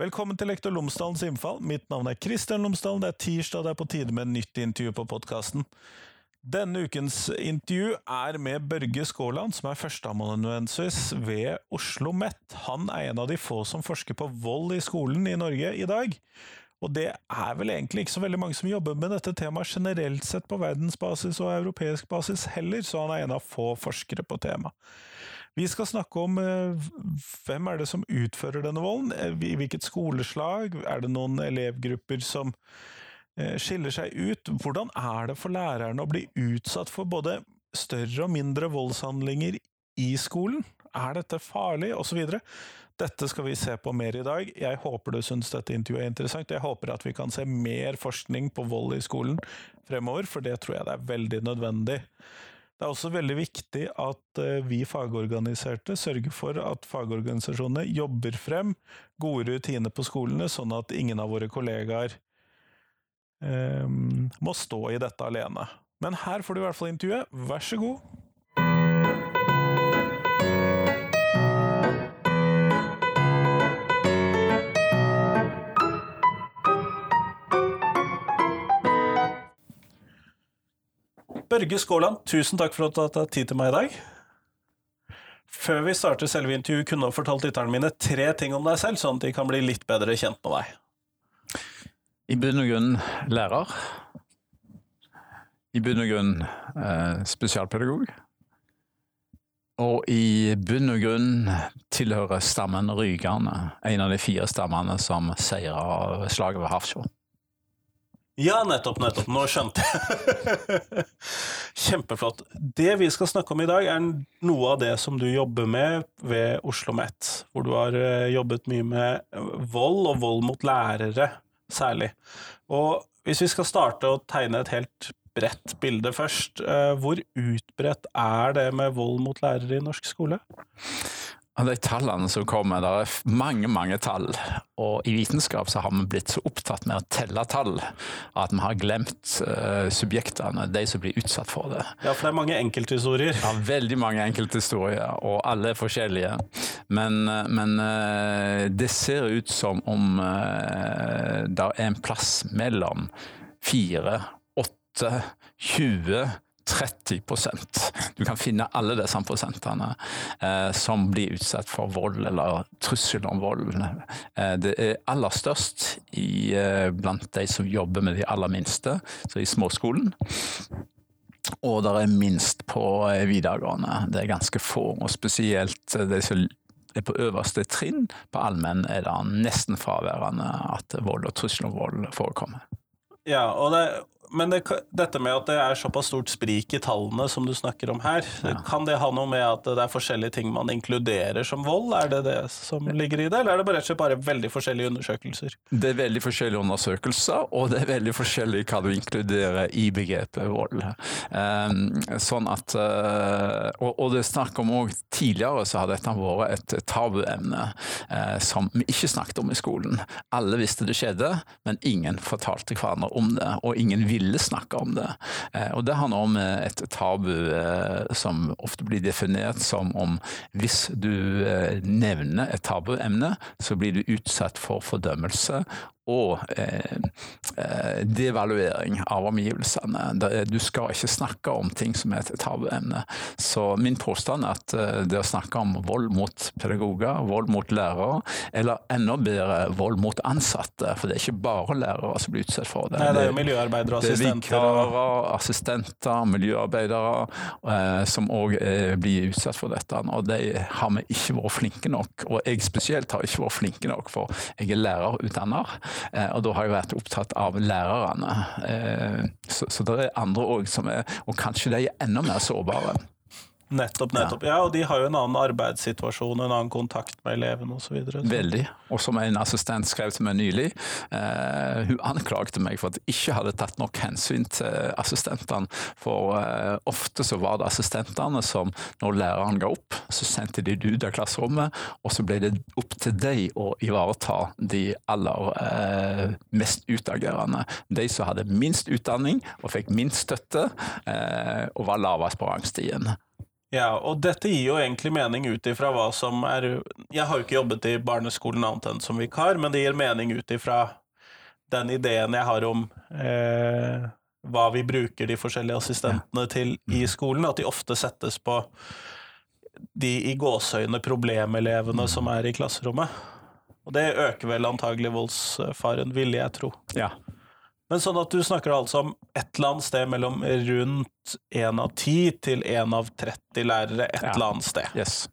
Velkommen til Lektor Lomsdalens innfall. Mitt navn er Kristian Lomsdalen. Det er tirsdag, det er på tide med nytt intervju på podkasten. Denne ukens intervju er med Børge Skåland, som er førsteamanuensis ved Oslo OsloMet. Han er en av de få som forsker på vold i skolen i Norge i dag. Og det er vel egentlig ikke så veldig mange som jobber med dette temaet generelt sett på verdensbasis og europeisk basis heller, så han er en av få forskere på temaet. Vi skal snakke om eh, hvem er det som utfører denne volden, eh, i hvilket skoleslag, er det noen elevgrupper som eh, skiller seg ut? Hvordan er det for lærerne å bli utsatt for både større og mindre voldshandlinger i skolen? Er dette farlig? Videre. Dette skal vi se på mer i dag. Jeg håper du syns dette intervjuet er interessant. Jeg håper at vi kan se mer forskning på vold i skolen fremover, for det tror jeg det er veldig nødvendig. Det er også veldig viktig at eh, vi fagorganiserte sørger for at fagorganisasjonene jobber frem gode rutiner på skolene, sånn at ingen av våre kollegaer um, må stå i dette alene. Men her får du i hvert fall intervjuet. Vær så god. Børge Skåland, tusen takk for at du har tatt tid til meg i dag. Før vi starter selve intervjuet, kunne du fortalt lytterne mine tre ting om deg selv, sånn at de kan bli litt bedre kjent med deg. I bunn og grunn lærer. I bunn og grunn eh, spesialpedagog. Og i bunn og grunn tilhører stammen Rygane, en av de fire stammene som seira slaget ved Hafrsfjord. Ja, nettopp, nettopp. Nå skjønte jeg. Kjempeflott. Det vi skal snakke om i dag, er noe av det som du jobber med ved Oslo OsloMet, hvor du har eh, jobbet mye med eh, vold, og vold mot lærere særlig. Og hvis vi skal starte å tegne et helt bredt bilde først, eh, hvor utbredt er det med vold mot lærere i norsk skole? De tallene som kommer, det er mange mange tall. Og i vitenskap så har vi blitt så opptatt med å telle tall at vi har glemt uh, subjektene, de som blir utsatt for det. Ja, for det er mange enkelthistorier. Ja, veldig mange enkelthistorier, og alle er forskjellige. Men, uh, men uh, det ser ut som om det er en plass mellom 4, 8, 20 30% Du kan finne alle disse prosentene eh, som blir utsatt for vold eller trussel om vold. Eh, det er aller størst i, eh, blant de som jobber med de aller minste, så i småskolen. Og det er minst på eh, videregående. Det er ganske få, og spesielt eh, de som er på øverste trinn. På allmenn er det nesten fraværende at vold og trussel om vold forekommer. Ja, og det, men det, dette med at det er såpass stort sprik i tallene som du snakker om her, ja. kan det ha noe med at det er forskjellige ting man inkluderer som vold? Er det det som ligger i det, eller er det bare, rett og slett bare veldig forskjellige undersøkelser? Det er veldig forskjellige undersøkelser, og det er veldig forskjellig hva du inkluderer i begrepet vold. Um, sånn at, uh, og, det snakk om òg tidligere så har dette vært et tabuemne uh, som vi ikke snakket om i skolen. Alle visste det skjedde, men ingen fortalte hverandre om det, og ingen ville ville snakke om det. Eh, og det handler om et tabu eh, som ofte blir definert som om hvis du eh, nevner et tabuemne, så blir du utsatt for fordømmelse og eh, eh, devaluering av omgivelsene. Du skal ikke snakke om ting som er et tabuemne. Så min påstand er at eh, det å snakke om vold mot pedagoger, vold mot lærere, eller enda bedre vold mot ansatte, for det er ikke bare lærere som blir utsatt for det. Nei, det er jo miljøarbeidere og assistenter. Det er vikarer, assistenter, miljøarbeidere eh, som òg eh, blir utsatt for dette. Og de har vi ikke vært flinke nok, og jeg spesielt har ikke vært flinke nok, for jeg er lærerutdanner. Eh, og da har jeg vært opptatt av lærerne. Eh, så, så det er andre òg som er Og kanskje de er enda mer sårbare. Nettopp, nettopp. Ja. ja. og de har jo en annen arbeidssituasjon en annen kontakt med elevene osv. Veldig. Og som en assistent skrev til meg nylig, eh, hun anklagde meg for at jeg ikke hadde tatt nok hensyn til assistentene. For eh, ofte så var det assistentene som, når læreren ga opp, så sendte de det ut av klasserommet, og så ble det opp til deg å ivareta de aller eh, mest utagerende. De som hadde minst utdanning og fikk minst støtte, eh, og var lavest på rangstien. Ja, og dette gir jo egentlig mening ut ifra hva som er Jeg har jo ikke jobbet i barneskolen annet enn som vikar, men det gir mening ut ifra den ideen jeg har om eh, hva vi bruker de forskjellige assistentene til i skolen, at de ofte settes på de i gåseøyne problemelevene som er i klasserommet. Og det øker vel antagelig voldsfaren, ville jeg tro. Ja. Men sånn at du snakker altså om et eller annet sted mellom rundt 1 av 10 til 1 av 30 lærere et Ja. eller annet sted. Yes.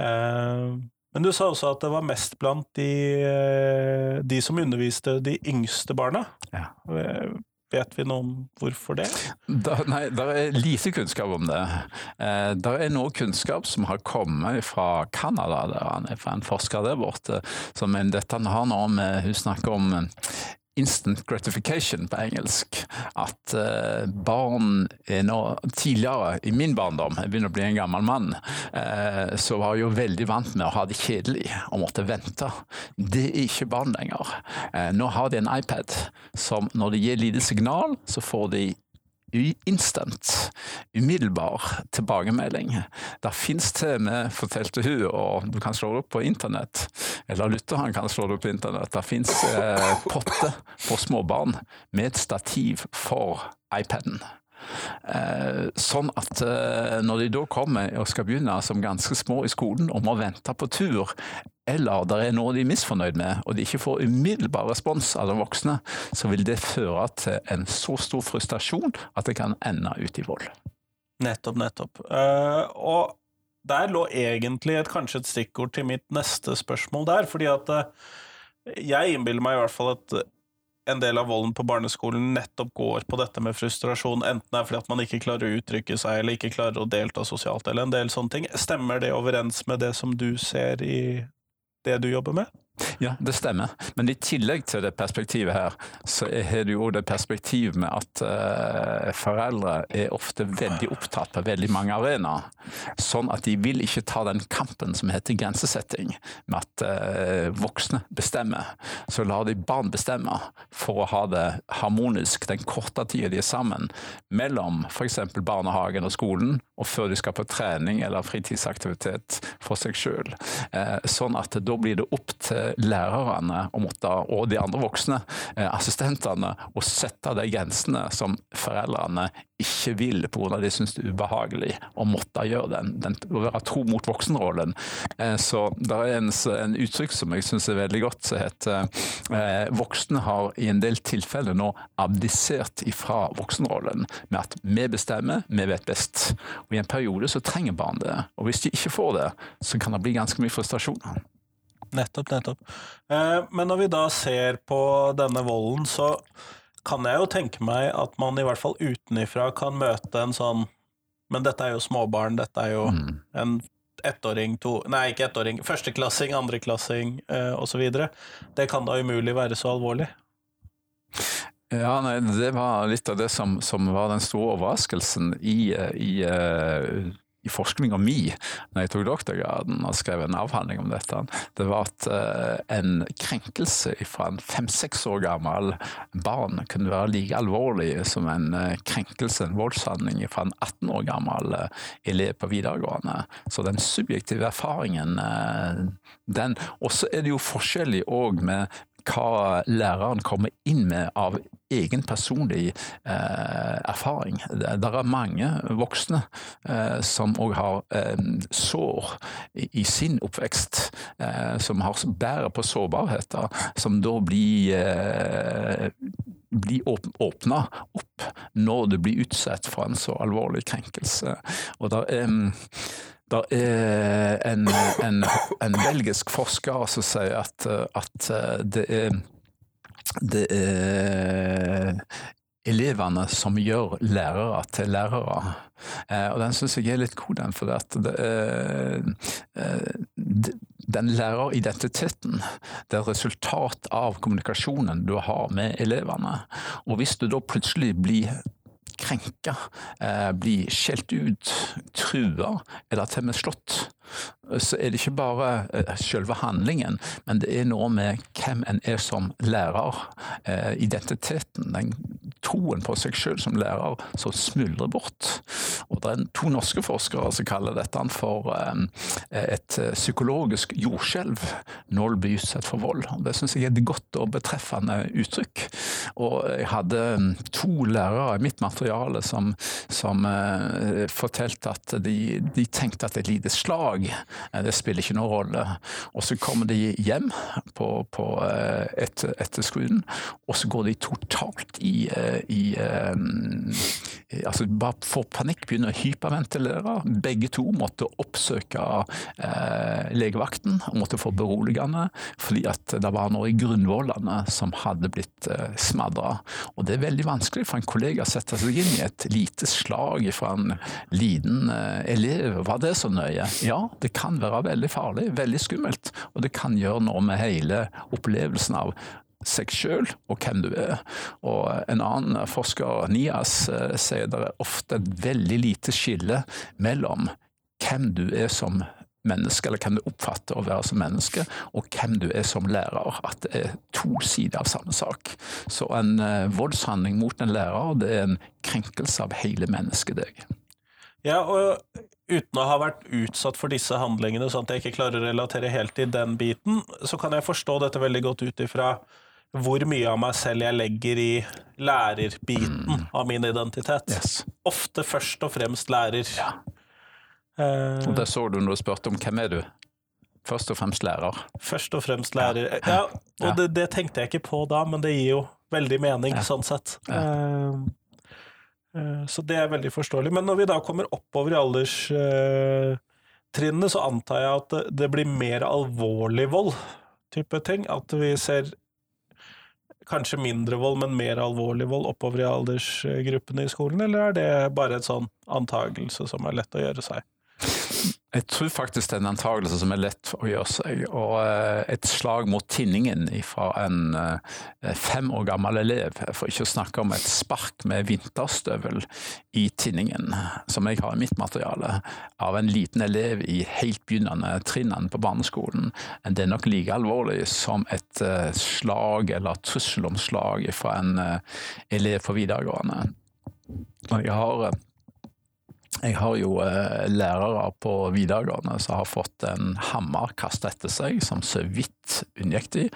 Uh, men du sa også at det var mest blant de, eh, de som underviste de yngste barna. Ja. Eh, Vet vi noe om hvorfor det? Da, nei, det er lite kunnskap om det. Eh, det er noe kunnskap som har kommet fra Canada, der han er fra en forsker der borte. Som dette har noe med Hun snakker om instant gratification på engelsk. At eh, barn nå Tidligere, i min barndom, jeg begynner å bli en gammel mann, eh, så var jeg jo veldig vant med å ha det kjedelig og måtte vente. Det er ikke barn lenger. Eh, nå har de en iPad som når de gir lite signal, så får de instant, umiddelbar tilbakemelding. Det fins til og med, fortalte hun, og du kan slå det opp på internett, eller lytteren kan slå det opp på internett, det fins eh, potter for småbarn med et stativ for iPaden. Eh, sånn at eh, når de da kommer og skal begynne som ganske små i skolen og må vente på tur, eller det er noe de er misfornøyd med, og de ikke får umiddelbar respons av de voksne, så vil det føre til en så stor frustrasjon at det kan ende ut i vold. Nettopp, nettopp. Uh, og der lå egentlig et, kanskje et stikkord til mitt neste spørsmål der, fordi at uh, jeg innbiller meg i hvert fall at en del av volden på barneskolen nettopp går på dette med frustrasjon, enten det er fordi at man ikke klarer å uttrykke seg, eller ikke klarer å delta sosialt, eller en del sånne ting. Stemmer det overens med det som du ser i det du jobber med? Ja, det stemmer. Men i tillegg til det perspektivet her, så er det jo det perspektivet med at uh, foreldre er ofte veldig opptatt på veldig mange arenaer. Sånn at de vil ikke ta den kampen som heter grensesetting, med at uh, voksne bestemmer. Så lar de barn bestemme for å ha det harmonisk den korte tida de er sammen, mellom f.eks. barnehagen og skolen, og før de skal på trening eller fritidsaktivitet for seg sjøl. Uh, sånn at da blir det opp til lærerne og, måtte, og de andre voksne, eh, assistentene, å sette de grensene som foreldrene ikke vil pga. de syns det er ubehagelig å måtte gjøre den, den å være tro mot voksenrollen. Eh, så det er en, en uttrykk som jeg syns er veldig godt, som heter eh, voksne har i en del tilfeller nå abdisert ifra voksenrollen med at vi bestemmer, vi vet best. Og I en periode så trenger barn det, og hvis de ikke får det, så kan det bli ganske mye frustrasjon. Nettopp, nettopp. Eh, men når vi da ser på denne volden, så kan jeg jo tenke meg at man i hvert fall utenifra kan møte en sånn Men dette er jo småbarn, dette er jo Mm. en ettåring, to Nei, ikke ettåring. Førsteklassing, andreklassing eh, osv. Det kan da umulig være så alvorlig. Ja, nei, Det var litt av det som, som var den store overraskelsen i, eh, i, eh, i forskninga mi når jeg tok doktorgraden og skrev en avhandling om dette. Det var at eh, en krenkelse fra en fem-seks år gammel barn kunne være like alvorlig som en eh, krenkelse, en voldshandling fra en 18 år gammel eh, elev på videregående. Så den subjektive erfaringen, den Og så er det jo forskjellig òg med hva læreren kommer inn med av egen personlig eh, erfaring. Det det er mange voksne eh, som òg har eh, sår i, i sin oppvekst, eh, som har, bærer på sårbarheter, som da blir eh, blir åpna opp når du blir utsatt for en så alvorlig krenkelse. Og der er det er en, en, en, belgisk forsker som sier at, at det er det er elevene som gjør lærere til lærere. Og den syns jeg er litt god, den. For det er, den læreridentiteten det er resultat av kommunikasjonen du har med elevene. Og hvis du da plutselig blir krenka, blir skjelt ut, trua eller til og med slått, så er det ikke bare selve handlingen, men det er noe med hvem en er som lærer. Identiteten, den troen på seg selv som lærer som smuldrer bort. Og Det er to norske forskere som kaller dette for et psykologisk jordskjelv når blir utsatt for vold. Det syns jeg er et godt og betreffende uttrykk. Og jeg hadde to lærere i mitt materiale som, som fortalte at de, de, tenkte at et lite slag, det spiller ikke noen rolle. Og så kommer de hjem på, på etter, etter skolen, og så går de totalt i, i altså bare får panikk, begynner å hyperventilere. Begge to måtte oppsøke legevakten og måtte få beroligende fordi at det var noe i grunnvollene som hadde blitt eh, smadra. Og det er veldig vanskelig for en kollega å sette seg inn i et lite slag fra en liten eh, elev. Var det så nøye? Ja, det kan være veldig farlig, veldig skummelt. Og det kan gjøre noe med hele opplevelsen av seg sjøl og hvem du er. Og en annen forsker, Nias, eh, sier det er ofte et veldig lite skille mellom hvem du er som menneske, eller hvem du oppfatter å være som menneske, og hvem du er som lærer. At det er to sider av samme sak. Så en uh, voldshandling mot en lærer, det er en krenkelse av hele mennesket deg. Ja, og uten å ha vært utsatt for disse handlingene, sånn at jeg ikke klarer å relatere helt til den biten, så kan jeg forstå dette veldig godt ut ifra hvor mye av meg selv jeg legger i lærerbiten mm. av min identitet. Yes. Ofte først og fremst lærer. Ja. Eh, og Det så du når du spurte om hvem er du? Først og fremst lærer. Først og fremst lærer. Ja, og ja. Det, det, tenkte jeg ikke på da, men det gir jo veldig mening, ja. sånn sett. Uh, så det er veldig forståelig. Men når vi da kommer oppover i alderstrinnene, så antar jeg at det, det blir mer alvorlig vold, type ting. At vi ser kanskje mindre vold, men mer alvorlig vold oppover i aldersgruppene i skolen, eller er det bare et sånn antagelse som er lett å gjøre seg? Jeg tror faktisk det er en antakelse som er lett å gjøre seg. Og eh, et slag mot tinningen fra en eh, fem år gammel elev, for ikke å snakke om et spark med vinterstøvel i tinningen, som jeg har i mitt materiale, av en liten elev i helt begynnende trinnene på barneskolen, det er nok like alvorlig som et eh, slag eller trussel om slag fra en elev på videregående. Jeg har jeg har jo eh, lærere på videregående som har fått en hammer kasta etter seg, som så vidt unngikk de.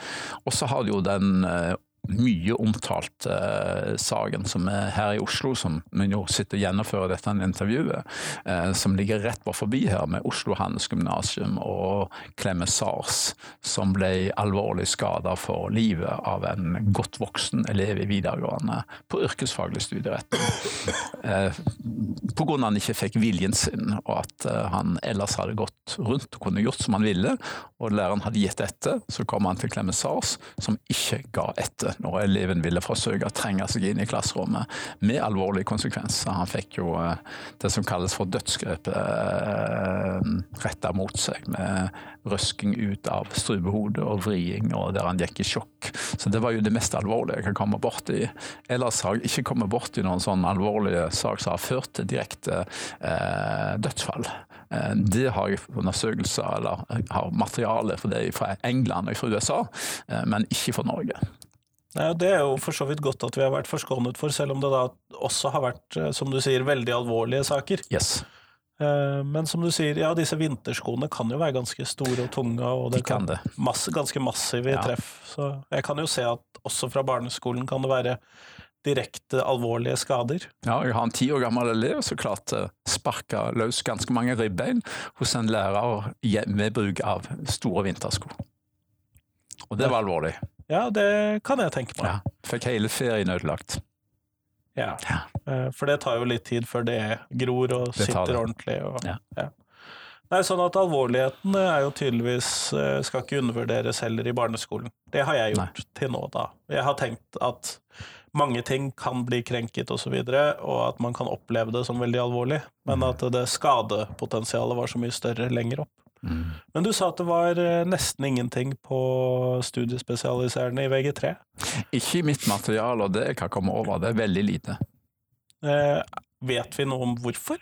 Og så har du jo den eh, mye omtalt eh, saken som er her i Oslo, som vi nå sitter og gjennomfører dette intervjuet, eh, som ligger rett på forbi her, med Oslo Handelsgymnasium og Klemme Sars, som ble alvorlig skada for livet av en godt voksen elev i videregående på yrkesfaglig studierett. Eh, grunn av han ikke fikk viljen sin, og at han ellers hadde gått rundt og kunne gjort som han ville, og læreren hadde gitt etter, så kom han til Klemme Sars, som ikke ga etter når eleven ville forsøke å trenge seg inn i klasserommet, med alvorlige konsekvenser. Han fikk jo eh, det som kalles for dødsgrep eh, retta mot seg, med røsking ut av strupehodet og vriing, og der han gikk i sjokk. Så det var jo det mest alvorlige jeg kan komme borti. Ellers har jeg ikke kommet borti noen sånn alvorlige sak som har ført til direkte eh, dødsfall. Eh, det har jeg undersøkelser, eller har materiale for det fra England og fra USA, men ikke for Norge. Ja, det er jo for så vidt godt at vi har vært forskånet for, selv om det da også har vært, eh, som du sier, veldig alvorlige saker. Yes. Men som du sier, ja, disse vinterskoene kan jo være ganske store og tunge, og det De kan, kan det. Masse, ganske massive ja. treff. Så jeg kan jo se at også fra barneskolen kan det være direkte alvorlige skader. Ja, jeg har en ti år gammel elev som klarte å sparke løs ganske mange ribbein hos en lærer med bruk av store vintersko. Og det var alvorlig. Ja, det kan jeg tenke meg. Ja, fikk hele ferien ødelagt. Ja. ja. Eh, for det tar jo litt tid før det gror og det sitter ordentlig. Og, ja. ja. Nei, sånn at Alvorligheten er jo tydeligvis eh, skal ikke undervurderes heller i barneskolen. Det har jeg gjort Nei. til nå, da. Jeg har tenkt at mange ting kan bli krenket osv., og, så videre, og at man kan oppleve det som veldig alvorlig, men mm. at det skadepotensialet var så mye større lenger opp. Mm. Men du sa at det var eh, nesten ingenting på studiespesialiserende i VG3? Ikke i mitt materiale, og det jeg kan komme over. Det er veldig lite. Eh, vet vi noe om hvorfor?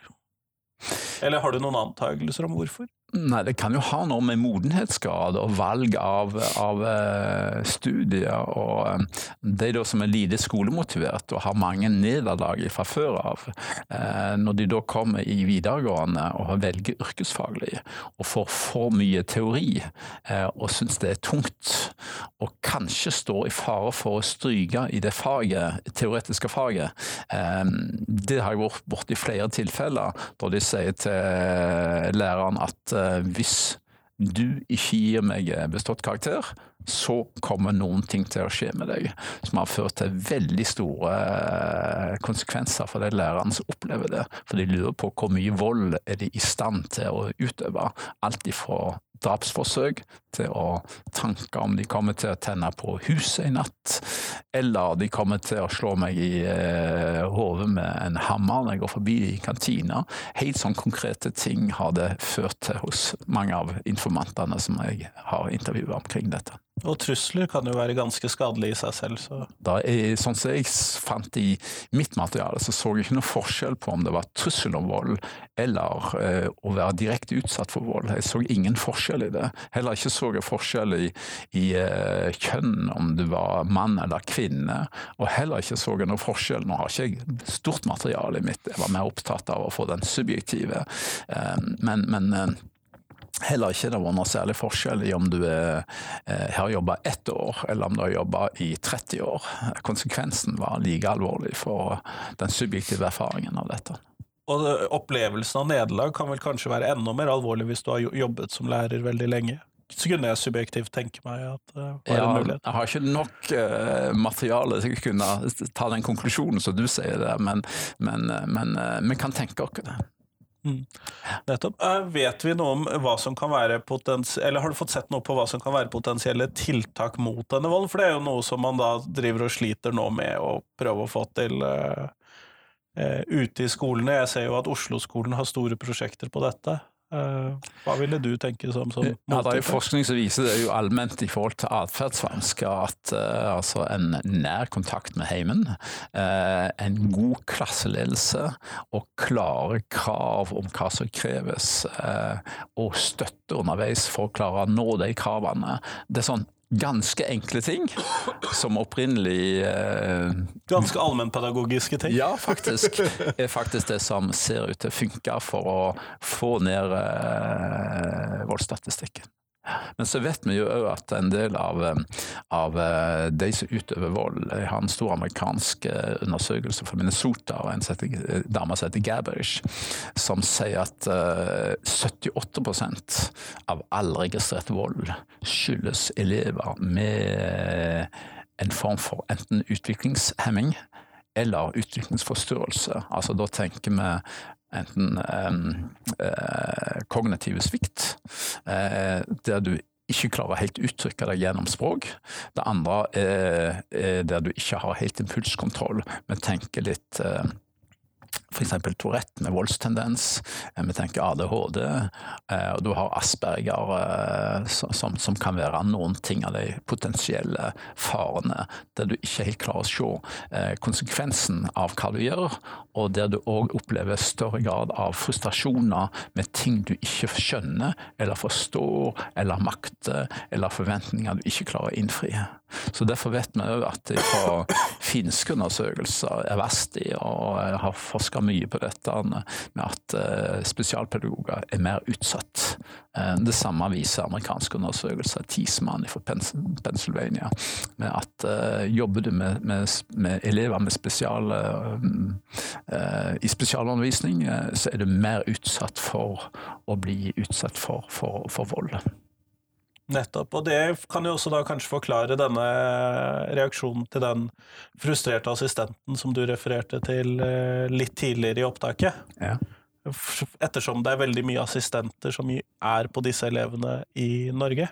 Eller har du noen antakelser om hvorfor? Nei, Det kan jo ha noe med modenhetsgrad og valg av, av uh, studier. og um, De da som er lite skolemotivert og har mange nederlag fra før av, uh, når de da kommer i videregående og velger yrkesfaglig og får for mye teori og syns det er tungt, og kanskje står i fare for å stryke i det faget, teoretiske faget, det har jeg vært borti flere tilfeller da de sier til læreren at Eh, hvis du ikke gir meg bestått karakter, så kommer noen ting til å skje med deg som har ført til veldig store eh, konsekvenser for de lærerne som opplever det. For de lurer på hvor mye vold er de i stand til å utøve. Alt ifra drapsforsøk til å tanke om de kommer til å tenne på huset i natt, eller de kommer til å slå meg i eh, hodet med en hammer når jeg går forbi i kantina. Helt sånn konkrete ting har det ført til hos mange av informantene som jeg har intervjua omkring dette. Og trusler kan jo være ganske skadelige i seg selv. Så. Jeg, sånn som jeg fant i mitt materiale, så så jeg ikke noe forskjell på om det var trussel om vold eller eh, å være direkte utsatt for vold. Jeg så ingen forskjell i det. Heller ikke så jeg forskjell i, i eh, kjønn, om du var mann eller kvinne. Og heller ikke så jeg noe forskjell. Nå har ikke jeg stort materiale i mitt, jeg var mer opptatt av å få den subjektive. Eh, men, men eh, Heller ikke det var noe særlig forskjell i om du er, eh, har jobba ett år eller om du har jobba i 30 år. Konsekvensen var like alvorlig for den subjektive erfaringen av dette. Og opplevelsen av nederlag kan vel kanskje være enda mer alvorlig hvis du har jobbet som lærer veldig lenge? Så kunne jeg subjektivt tenke meg at det var ja, en mulighet. Jeg har ikke nok uh, materiale til å kunne ta den konklusjonen som du sier der, men, men, men uh, vi kan tenke oss det. Mm. Nettopp. Uh, vet vi noe om hva som kan være potens eller har du fått sett noe på hva som kan være potensielle tiltak mot denne volden? For det er jo noe som man da driver og sliter nå med å prøve å få til uh, uh, ute i skolene. Jeg ser jo at Oslo-skolen har store prosjekter på dette. Eh, hva ville du tenke som, som ja, Det er jo forskning som viser det jo allment i forhold til atferdsvansker at uh, altså en nær kontakt med heimen, uh, en god klasseledelse og klare krav om hva som kreves, uh, og støtte underveis for å klare å nå de kravene. Det er sånn ganske enkle ting, som opprinnelig eh, Ganske allmennpedagogiske ting? Ja, faktisk. er faktisk det som ser ut til å funke for å få ned eh, voldsstatistikken. Men så vet vi jo òg at en del av, av, eh, de som utøver vold Jeg har en stor amerikansk eh, undersøkelse fra Minnesota og en dame som heter Gabberish, som sier at uh, eh, 78% av all registrert vold skyldes elever med en form for enten utviklingshemming eller utviklingsforstyrrelse. Altså Da tenker vi enten eh, kognitiv svikt, eh, der du ikke klarer å helt uttrykke deg gjennom språk. Det andre er, er der du ikke har helt impulskontroll, men tenker litt eh, f.eks. Tourette med voldstendens. Eh, vi tenker ADHD. Eh, og du har Asperger, eh, som, som, kan være noen ting av de potensielle farene der du ikke helt klarer å se konsekvensen av hva du gjør, og der du òg opplever større grad av frustrasjoner med ting du ikke skjønner eller forstår eller makter, eller forventninger du ikke klarer å innfri. Så Derfor vet vi òg at fra finske undersøkelser, Evasti og har forska mye på dette med at eh, spesialpedagoger er mer utsatt. Eh, det samme viser amerikanske undersøkelser, Tiesmann fra Pennsylvania. med at uh, Jobber du med, med, med elever med spesial, i spesialundervisning, så er du mer utsatt for å bli utsatt for, for, for vold. Nettopp. Og det kan jo også da kanskje forklare denne reaksjonen til den frustrerte assistenten som du refererte til eh, litt tidligere i opptaket. Ja. Ettersom det er veldig mye assistenter som er på disse elevene i Norge.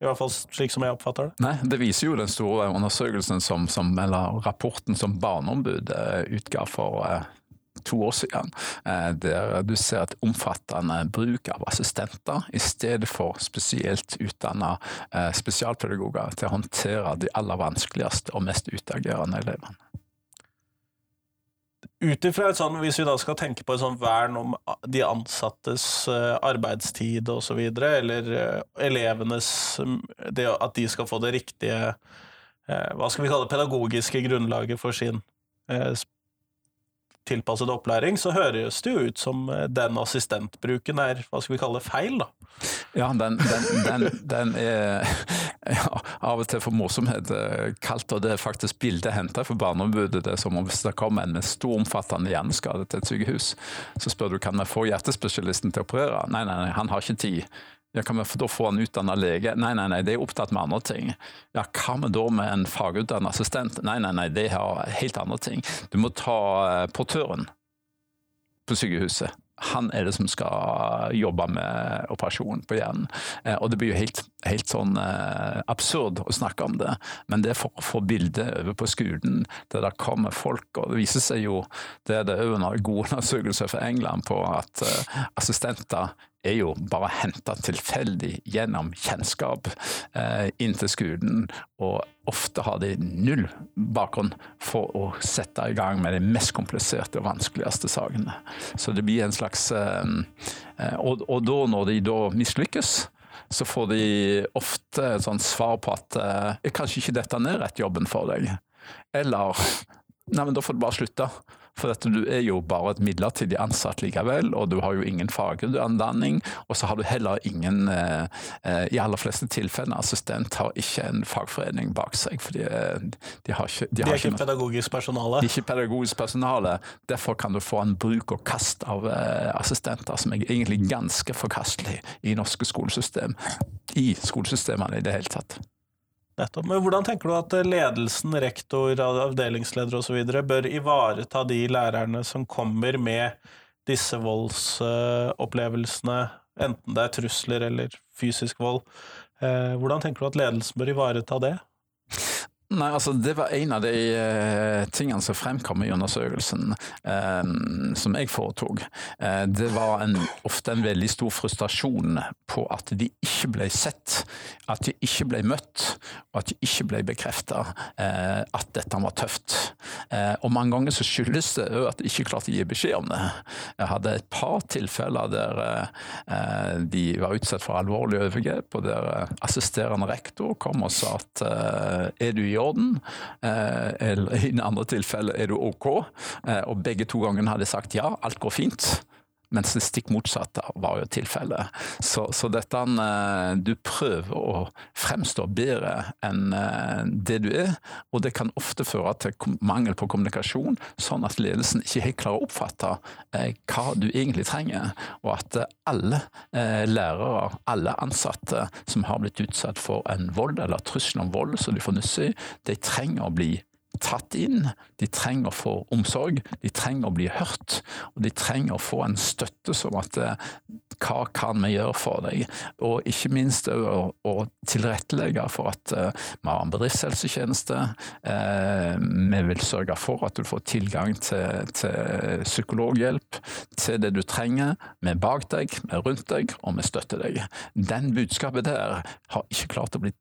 I hvert fall slik som jeg oppfatter det. Nei, Det viser jo den store undersøkelsen som, som eller rapporten som Barneombudet utga for eh, to år siden, eh, der du ser et omfattende bruk av assistenter i stedet for spesielt utdanna eh, spesialpedagoger til å håndtere de aller vanskeligste og mest utagerende elevene. ut ifra et sånn, Hvis vi da skal tenke på et sånn vern om de ansattes uh, arbeidstid osv., eller elevenes det, At de skal få det riktige Hva skal vi kalle det, pedagogiske grunnlaget for sin tilpasset opplæring, så høres det jo ut som den assistentbruken er hva skal vi kalle feil, da. Ja, den, den, den, den er ja, av og til for morsomhet eh, kalt, og det er faktisk bildet hentet fra Barneombudet. Det er som om hvis det kommer en med stor, omfattende hjerneskade til et sykehus, så spør du kan vi få hjertespesialisten til å operere. Nei, nei, nei, han har ikke tid. Ja, kan vi da få en utdanna lege? Nei, nei, nei, det er opptatt med andre ting. Ja, Hva med da med en fagutdannet assistent? Nei, nei, nei, det har helt andre ting. Du må ta eh, portøren på sykehuset han er det som skal jobbe med operasjonen på hjernen. Eh, og det blir jo helt, helt sånn eh, absurd å snakke om det, men det er for å få bildet over på skolen der det kommer folk. Og det viser seg jo, det er det òg gode undersøkelser fra England på, at assistenter er jo bare henta tilfeldig gjennom kjennskap eh, inn til skolen, og ofte har de null bakgrunn for å sette i gang med de mest kompliserte og vanskeligste sakene. Så det blir en slags eh, eh og, og, da, når de da mislykkes, så får de ofte et sånt svar på at eh, kanskje ikke dette er rett jobben for deg. Eller nei, men da får du bare slutte. For at du er jo bare et midlertidig ansatt likevel, og du har jo ingen fagutdanning. Og så har du heller ingen, eh, eh, i aller fleste tilfeller, assistent har ikke en fagforening bak seg. For de, de har ikke De, de er ikke, ikke pedagogisk personale? De er ikke pedagogisk personale. Derfor kan du få en bruk og kast av eh, assistenter som er egentlig ganske forkastelig i norske skolesystem. I skolesystemene i det hele tatt. Nettopp. Men hvordan tenker du at ledelsen, rektor, avdelingsleder osv. bør ivareta de lærerne som kommer med disse voldsopplevelsene, enten det er trusler eller fysisk vold? Eh, hvordan tenker du at ledelsen bør ivareta det? Nei, altså Det var en av de uh, tingene som fremkom i undersøkelsen um, som jeg foretok. Uh, det var en, ofte en veldig stor frustrasjon på at de ikke ble sett, at de ikke ble møtt, og at de ikke ble bekrefta uh, at dette var tøft. og Mange ganger så skyldes det at de ikke klarte å gi beskjed om det. Jeg hadde et par tilfeller der de var utsatt for alvorlige overgrep, og der assisterende rektor kom og sa at er du i orden, eh, eller i den andre tilfellet er du OK. Eh, og begge to gangene hadde jeg sagt ja, alt går fint. Mens det stikk motsatte var jo tilfellet. Så, så, dette eh, Du prøver å fremstå bedre enn det du er, og det kan ofte føre til mangel på kommunikasjon, sånn at ledelsen ikke helt klarer å oppfatte hva du egentlig trenger, og at alle lærere, alle ansatte som har blitt utsatt for en vold eller trussel om vold som de får nyss i, de trenger å bli tatt inn. De trenger å få omsorg, de trenger å bli hørt, og de trenger å få en støtte som at eh, hva kan vi gjøre for deg? Og ikke minst å, å tilrettelegge for at uh, vi har en bedriftshelsetjeneste. Uh, vi vil sørge for at du får tilgang til, til psykologhjelp, til det du trenger. Vi er bak deg, vi er rundt deg, og vi støtter deg. Den budskapet der har ikke klart å bli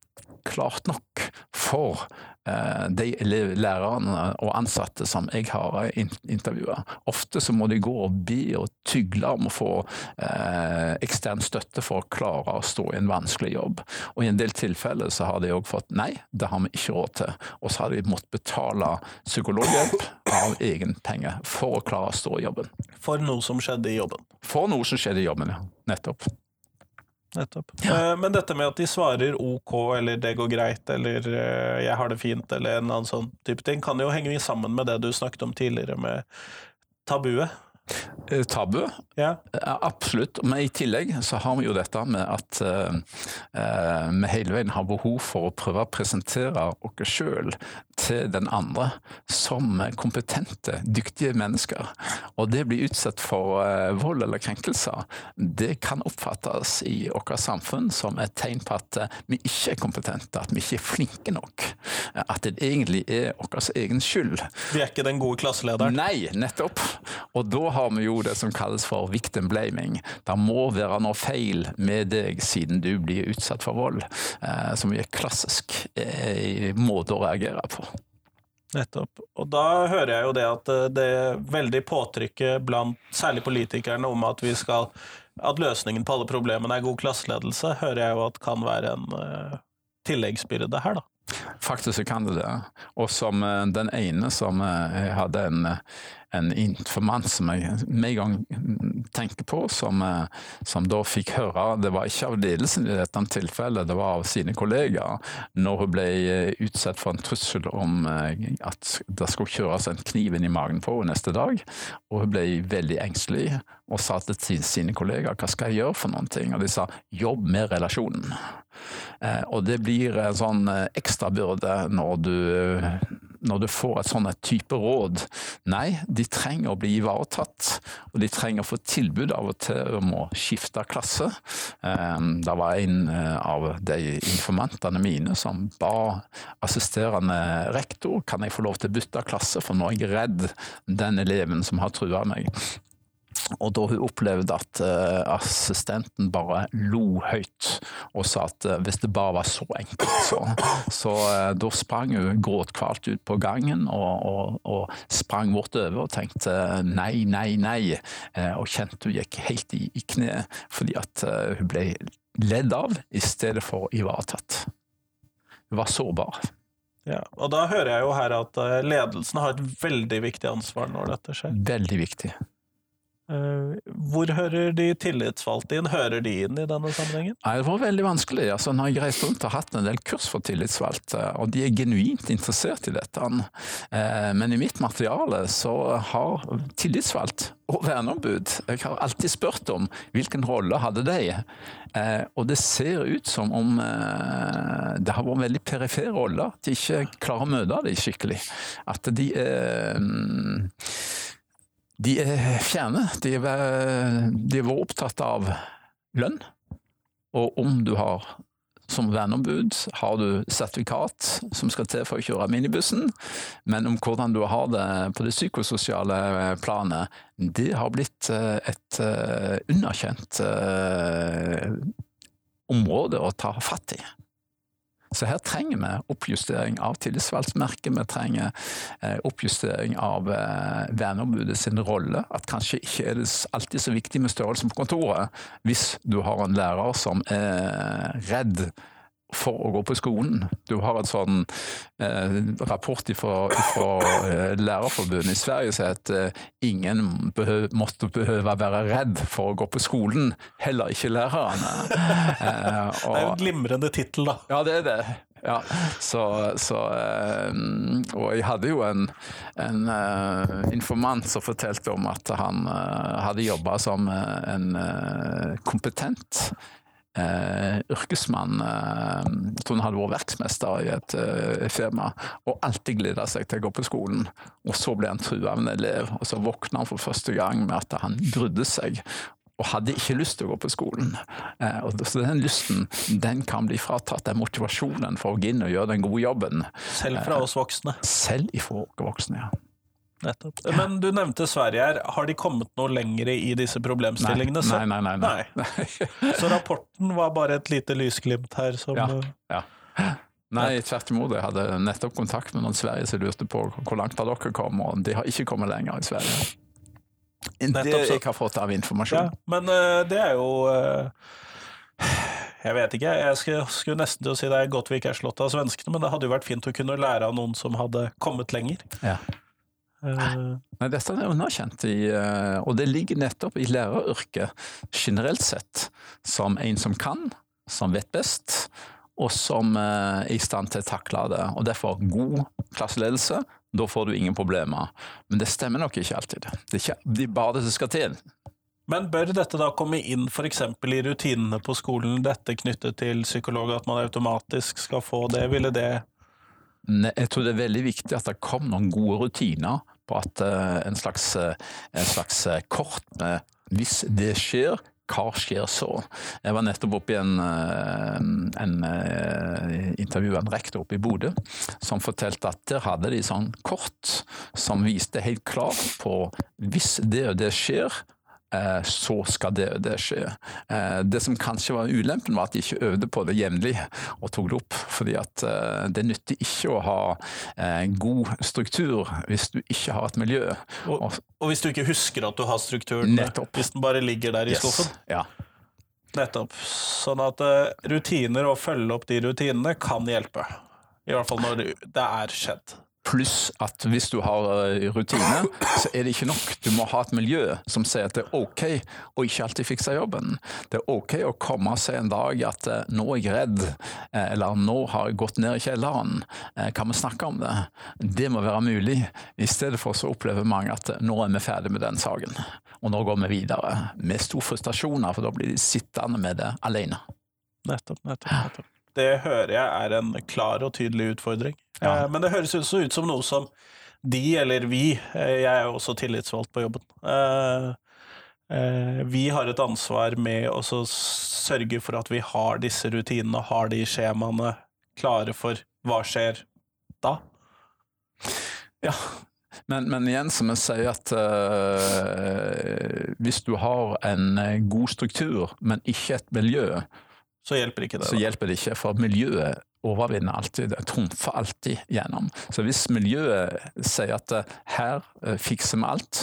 klart nok for Eh, de lærerne og ansatte som jeg har intervjua. Ofte så må de gå og be og tygle om å få eh, ekstern støtte for å klare å stå i en vanskelig jobb. Og i en del tilfeller så har de òg fått nei, det har vi ikke råd til. Og så har de måttet betale psykologhjelp av egen penge for å klare å stå i jobben. For noe som skjedde i jobben? For noe som skjedde i jobben, ja. Nettopp. Nettopp. Ja. Eh, men dette med at de svarer OK eller 'det går greit' eller eh, 'jeg har det fint' eller en annen sånn type ting, kan jo henge sammen med det du snakket om tidligere med tabuet. Eh, tabu? Ja. Absolutt. Men i tillegg så har vi jo dette med at uh, vi hele veien har behov for å prøve å presentere oss sjøl til den andre som kompetente, dyktige mennesker. Og det blir utsatt for uh, vold eller krenkelser, det kan oppfattes i vårt samfunn som et tegn på at uh, vi ikke er kompetente, at vi ikke er flinke nok. At det egentlig er vår egen skyld. Vi er ikke den gode klasselederen? Nei, nettopp. Og da har vi jo det som kalles for victim blaming. Det må være noe feil med deg siden du blir utsatt for vold, eh, som er klassisk i måte å reagere på. Nettopp. Og da hører jeg jo det at det er veldig påtrykket blant særlig politikerne om at vi skal at løsningen på alle problemene er god klasseledelse, hører jeg jo at kan være en tilleggsbyrde her, da. Faktisk kan det det. Og som den ene som hadde en en informant som jeg med en gang tenker på, som, eh, som, da fikk høre Det var ikke av ledelsen i dette tilfellet, det var av sine kollegaer. Når hun ble eh, utsatt for en trussel om eh, at det skulle kjøres en kniv inn i magen på henne neste dag, og hun ble veldig engstelig og sa til sine kollegaer hva skal jeg gjøre for noen ting, og de sa jobb med relasjonen. Og det blir en sånn ekstrabyrde når du når du får et sånt type råd. Nei, de trenger å bli ivaretatt, og de trenger å få tilbud av og til om å skifte klasse. Ehm, det var en eh, av de informantene mine som ba assisterende rektor kan jeg få lov til å bytte klasse, for nå er jeg redd den eleven som har trua meg. Og da hun opplevde at uh, assistenten bare lo høyt og sa at uh, hvis det bare var så enkelt, så, så uh, da sprang hun gråtkvalt ut på gangen og, og, og sprang bortover og tenkte nei, nei, nei, og kjente hun gikk helt i, i kne fordi at hun ble ledd av i stedet for ivaretatt. Hun var sårbar. Ja, og da hører jeg jo her at ledelsen har et veldig viktig ansvar når dette skjer. Veldig viktig. Eh, hvor hører de tillitsvalgte inn? Hører de inn i denne sammenhengen? Det var veldig vanskelig. Altså, når jeg reist rundt og hatt en del kurs for tillitsvalgte, og de er genuint interessert i dette. Eh, men i mitt materiale så har tillitsvalgt og verneombud Jeg har alltid spurt om hvilken rolle hadde de. Eh, og det ser ut som om det har vært veldig perifere roller. At de ikke klarer å møte dem skikkelig. At de de er fjerne. De de var opptatt av lønn, og om du har som verneombud har du sertifikat som skal til for å kjøre minibussen, men om hvordan du har det på det psykososiale planet, det har blitt eh, et eh, underkjent eh, område å ta fatt i. Så her trenger vi oppjustering av tillitsvalgtmerket, vi trenger eh, oppjustering av eh, verneombudet sin rolle. At kanskje ikke er det alltid så viktig med størrelsen på kontoret, hvis du har en lærer som er redd for å gå på skolen. Du har en sånn eh, rapport fra eh, Lærerforbundet i Sverige som heter eh, ingen behøv, måtte behøve være redd for å gå på skolen, heller ikke lærerne. Eh, og, det er en glimrende tittel, da. Ja, det er det. Ja, så, så eh, Og jeg hadde jo en, en uh, informant som fortalte om at han hadde jobba som en kompetent eh, yrkesmann. Eh, jeg tror han hadde vært verksmester i et eh, firma og alltid gleda seg til å gå på skolen. Og så ble han trua av en elev, og så våkna han for første gang med at han brydde seg. Og hadde ikke lyst til å gå på skolen. Eh, så Den lysten den kan bli fratatt, den motivasjonen for å gå inn og gjøre den gode jobben. Selv fra oss voksne? Selv ifra oss voksne, ja. Nettopp. Men du nevnte Sverige her. Har de kommet noe lenger i disse problemstillingene? Nei, nei, nei. nei, nei. Så rapporten var bare et lite lysglimt her som ja, ja. Nei, tvert imot. Jeg hadde nettopp kontakt med noen Sverige som lurte på hvor langt har dere kommet, og de har ikke kommet lenger i Sverige. Det jeg har fått av informasjon. Ja, men uh, det er jo uh, jeg vet ikke. Jeg skulle, skulle nesten til å si det er godt vi ikke er slått av svenskene, men det hadde jo vært fint å kunne lære av noen som hadde kommet lenger. Ja. Uh, Nei, dette er underkjent, i, uh, og det ligger nettopp i læreryrket generelt sett som en som kan, som vet best, og som uh, er i stand til å takle det. Og derfor god klasseledelse, da får du ingen problemer. Men det stemmer nok ikke alltid. Det er ikke bare det som skal til. Men bør dette da komme inn f.eks. i rutinene på skolen, dette knyttet til psykolog, at man automatisk skal få det? Ville det jeg tror det er veldig viktig at det kom noen gode rutiner på at uh, en slags, uh, en slags uh, kort med hvis det skjer, hva skjer så? Jeg var nettopp oppe i en, en intervju med en rektor oppe i Bodø som fortalte at der hadde de sånn kort som viste helt klart på hvis det og det skjer, eh, så skal det det skje. Eh, det som kanskje var ulempen, var at de ikke øvde på det jevnlig og tok det opp. fordi at eh, det nytter ikke å ha eh, god struktur hvis du ikke har et miljø. Og, og hvis du ikke husker at du har strukturen, Nettopp. hvis den bare ligger der i Yes. skuffen. Ja. Nettopp. Sånn at eh, rutiner og følge opp de rutinene kan hjelpe. I hvert fall når det det er skjedd. Pluss at hvis du har eh, rutine, så er det ikke nok. Du må ha et miljø som sier at det er ok å ikke alltid fikse jobben. Det er ok å komme og si en dag at eh, nå er jeg redd, eh, eller nå har jeg gått ned i kjelleren. Kan vi snakke om det? Det må være mulig. I stedet for så opplever mange at nå er vi ferdig med den saken, og nå går vi videre. Med stor frustrasjoner, for da blir de sittende med det alene. Nettopp, nettopp, nettopp. Det hører jeg er en klar og tydelig utfordring. Ja. Eh, Men det høres også ut som noe som de, eller vi, eh, jeg er jo også tillitsvalgt på jobben, eh, vi har et ansvar med å sørge for at vi har disse rutinene har de skjemaene klare for hva skjer da. Ja, men, men igjen som jeg sier at eh, hvis du har en god struktur, men ikke et miljø, Så hjelper ikke det. så da. hjelper det ikke, for miljøet overvinner alltid, trumfer alltid gjennom. Så hvis miljøet sier at eh, her eh, fikser vi alt,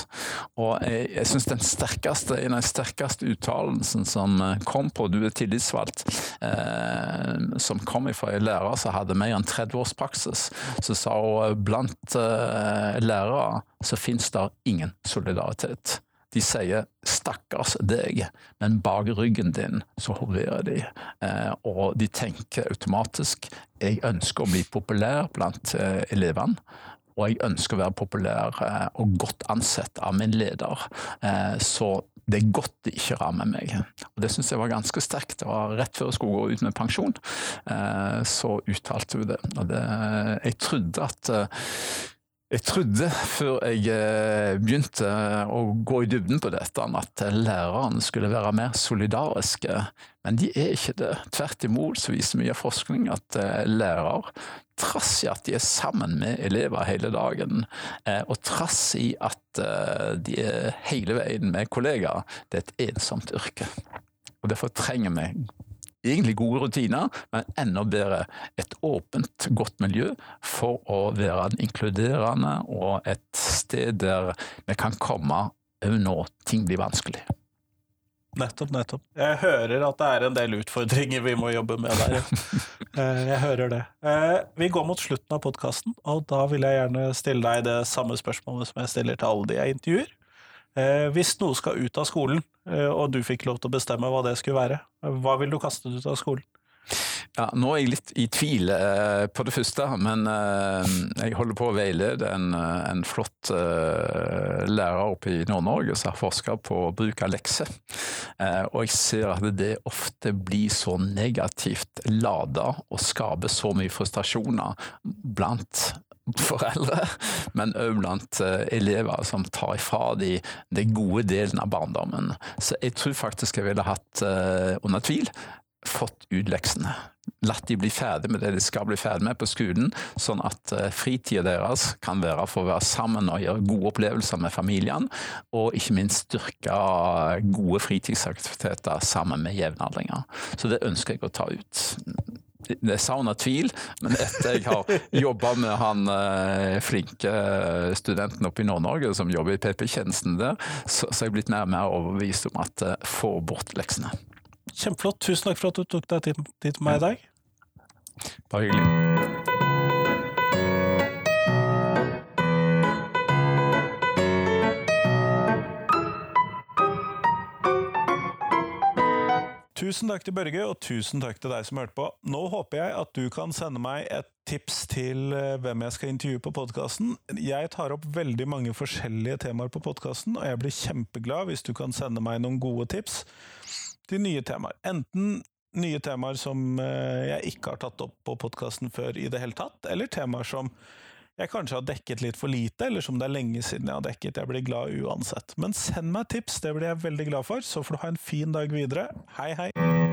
og jeg, jeg syns den sterkeste, en av de sterkeste uttalelsen som eh, kom på Du er tillitsvalgt, eh, som kom fra en lærer som hadde mer enn 30 års praksis, så sa hun blant eh, lærere så finnes det ingen solidaritet. De sier 'stakkars deg', men bak ryggen din så hoverer de. Eh, og de tenker automatisk 'jeg ønsker å bli populær blant eh, elevene'. Og jeg ønsker å være populær eh, og godt ansett av min leder. Så det er godt det ikke rammer meg. Og Det syns jeg var ganske sterkt. Det var rett før jeg skulle gå ut med pensjon, så uttalte hun det. Og det, jeg trodde at jeg trodde før jeg eh, begynte å gå i dybden på dette, at lærerne skulle være mer solidariske, men de er ikke det. Tvert imot så viser mye forskning at lærer, lærere, trass i at de er sammen med elever hele dagen, eh, og trass i at eh, de er hele veien med kollegaer, det er et ensomt yrke. Og Derfor trenger vi egentlig gode rutiner, men enda bedre et åpent, godt miljø for å være en inkluderende og et sted der vi kan komme òg når ting blir vanskelig. Nettopp, nettopp. Jeg hører at det er en del utfordringer vi må jobbe med der. Eh, Jeg hører det. Eh, Vi går mot slutten av podkasten, og da vil jeg gjerne stille deg det samme spørsmålet som jeg stiller til alle de jeg intervjuer. Eh, Hvis noe skal ut av skolen, eh, og du fikk lov til å bestemme hva det skulle være, hva vil du kaste ut av skolen? Ja, nå er jeg litt i tvil eh, på det første, men eh, jeg holder på å veilede en, eh, en flott eh, lærer oppe i Nord-Norge som har forska på bruk av lekser. Og jeg ser at det ofte blir så negativt lada og skaper så mye frustrasjoner blant foreldre, men òg blant eh, elever som tar ifra de den gode delen av barndommen. Så jeg tror faktisk jeg ville hatt, eh, under tvil, fått ut leksene. Latt de bli ferdig med det de skal bli ferdig med på skolen, sånn at uh, fritida deres kan være for å være sammen og gjøre gode opplevelser med familien, og ikke minst styrke gode fritidsaktiviteter sammen med jevnaldringer. Så det ønsker jeg å ta ut. Det savner tvil, men etter jeg har jobba med han eh, flinke studenten oppe i Nord-Norge som jobber i PP-tjenesten der, så, så er jeg blitt mer og mer overbevist om at eh, få bort leksene. Kjempeflott. Tusen takk for at du tok deg tid til meg i dag. Bare hyggelig. Tusen takk til Børge, og tusen takk til deg som hørte på. Nå håper jeg at du kan sende meg et tips til eh, hvem jeg skal intervjue på podkasten. Jeg tar opp veldig mange forskjellige temaer på podkasten, og jeg blir kjempeglad hvis du kan sende meg noen gode tips til nye temaer. Enten nye temaer som eh, jeg ikke har tatt opp på podkasten før i det hele tatt, eller temaer som jeg kanskje har dekket litt for lite, eller som det er lenge siden jeg har dekket. Jeg blir glad uansett. Men send meg tips, det blir jeg veldig glad for. Så får du ha en fin dag videre. Hei, hei!